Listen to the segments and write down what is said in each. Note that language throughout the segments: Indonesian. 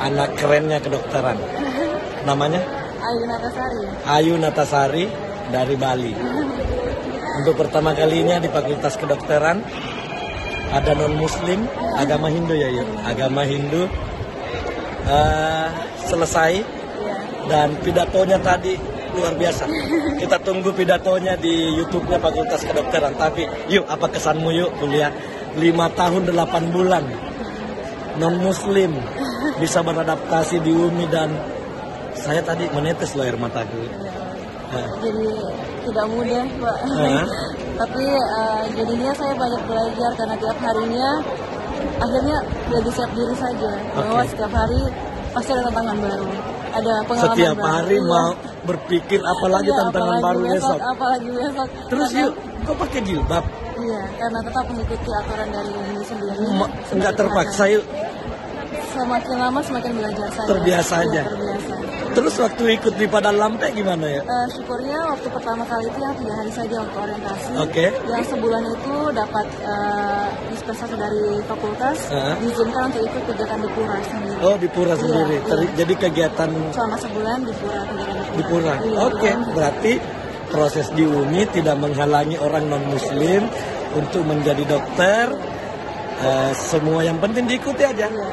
anak kerennya kedokteran. Namanya Ayu Natasari. Ayu Natasari dari Bali. Untuk pertama kalinya di Fakultas Kedokteran ada non Muslim, agama Hindu ya ya, agama Hindu. Eh, selesai dan pidatonya tadi luar biasa. Kita tunggu pidatonya di YouTube-nya Fakultas Kedokteran. Tapi yuk apa kesanmu yuk kuliah 5 tahun 8 bulan non muslim bisa beradaptasi di UMI dan saya tadi menetes loh air mataku. Nah, Jadi tidak mudah, Pak. Hah? Tapi eh, jadinya saya banyak belajar karena tiap harinya akhirnya jadi siap diri saja bahwa Oke. setiap hari pasti ada tantangan baru. Ada pengalaman setiap baru. hari Iya. mau berpikir apalagi Iya, tantangan apalagi baru besok. Apalagi besok. Terus Karena- yuk, kok pakai jilbab? Iya, karena tetap mengikuti aturan dari ini sendiri. Ma- Semakin Nggak terpaksa yuk. Semakin lama semakin belajar saja. Terbiasa Iya, aja. Terbiasa. Terus waktu ikut di Padang Lampe gimana ya? Eh, syukurnya waktu pertama kali itu yang tiga hari saja untuk orientasi. Oke. Yang sebulan itu dapat eh, dispensasi dari fakultas, Heeh. diizinkan untuk ikut kegiatan di Pura sendiri. Oh di Pura Iya, sendiri. iya. Ter- Jadi kegiatan Selama sebulan di Pura kegiatan di Pura. di Pura. Iya, Oke, iya. berarti proses di UMI tidak menghalangi orang non Muslim untuk menjadi dokter. Eh, semua yang penting diikuti aja. Iya.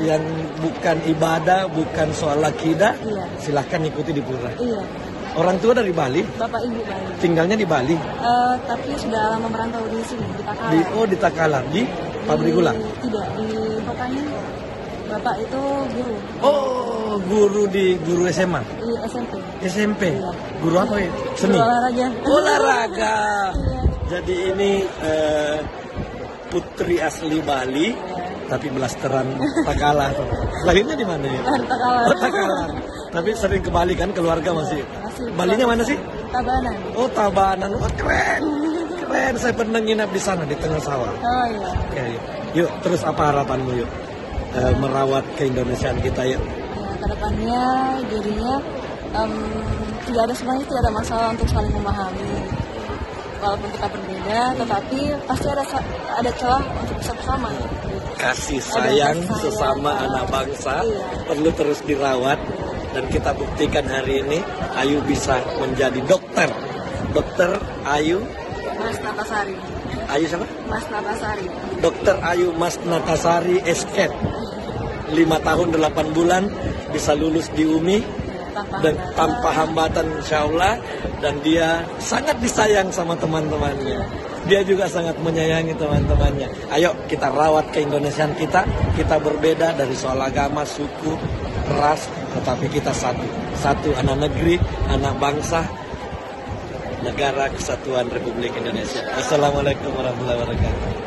Yang bukan ibadah, bukan soal akidah, Iya. silahkan ikuti di Pura. Iya, Orang tua dari Bali, Bapak Ibu Bali. tinggalnya di Bali. Eh, tapi sudah lama merantau di sini di Takalar. Di oh di Takalar, di pabrik gula. Tidak di kotanya. Bapak itu guru Oh, guru di guru SMA, di SMP. SMP. Iya. Guru apa ya? Seni. Guru olahraga. Olahraga. Iya. Jadi ini eh, putri asli Bali, tapi belasteran Takalar. Lahirnya di mana ya? Takalar. Oh, Takalar. Tapi sering ke Bali kan, keluarga masih. Masih. Balinya mana sih? Tabanan. Oh, Tabanan. Wah, keren. Keren. Saya pernah nginap di sana di tengah sawah. Oh iya. Oke, yuk. Yuk, terus apa harapanmu yuk? Eh, merawat keindonesiaan kita yuk. Ya, ke depannya jadinya em, tidak ada sebenarnya tidak ada masalah untuk saling memahami. Walaupun kita berbeda, tetapi pasti ada ada celah untuk bisa bersama. Kasih Ada sayang kasih sesama sayang. anak bangsa Iya. perlu terus dirawat dan kita buktikan hari ini Ayu bisa menjadi dokter. Dokter Ayu, Mas Natasari. Ayu siapa? Mas Natasari. Dokter Ayu Mas Natasari Esket. 5 tahun 8 bulan bisa lulus di UMI Tanpa dan hambatan. tanpa hambatan insya Allah dan dia sangat disayang sama teman-temannya. Dia juga sangat menyayangi teman-temannya. Ayo kita rawat keindonesiaan kita. Kita berbeda dari soal agama suku ras tetapi kita satu. Satu anak negeri anak bangsa negara kesatuan Republik Indonesia. Assalamualaikum warahmatullahi wabarakatuh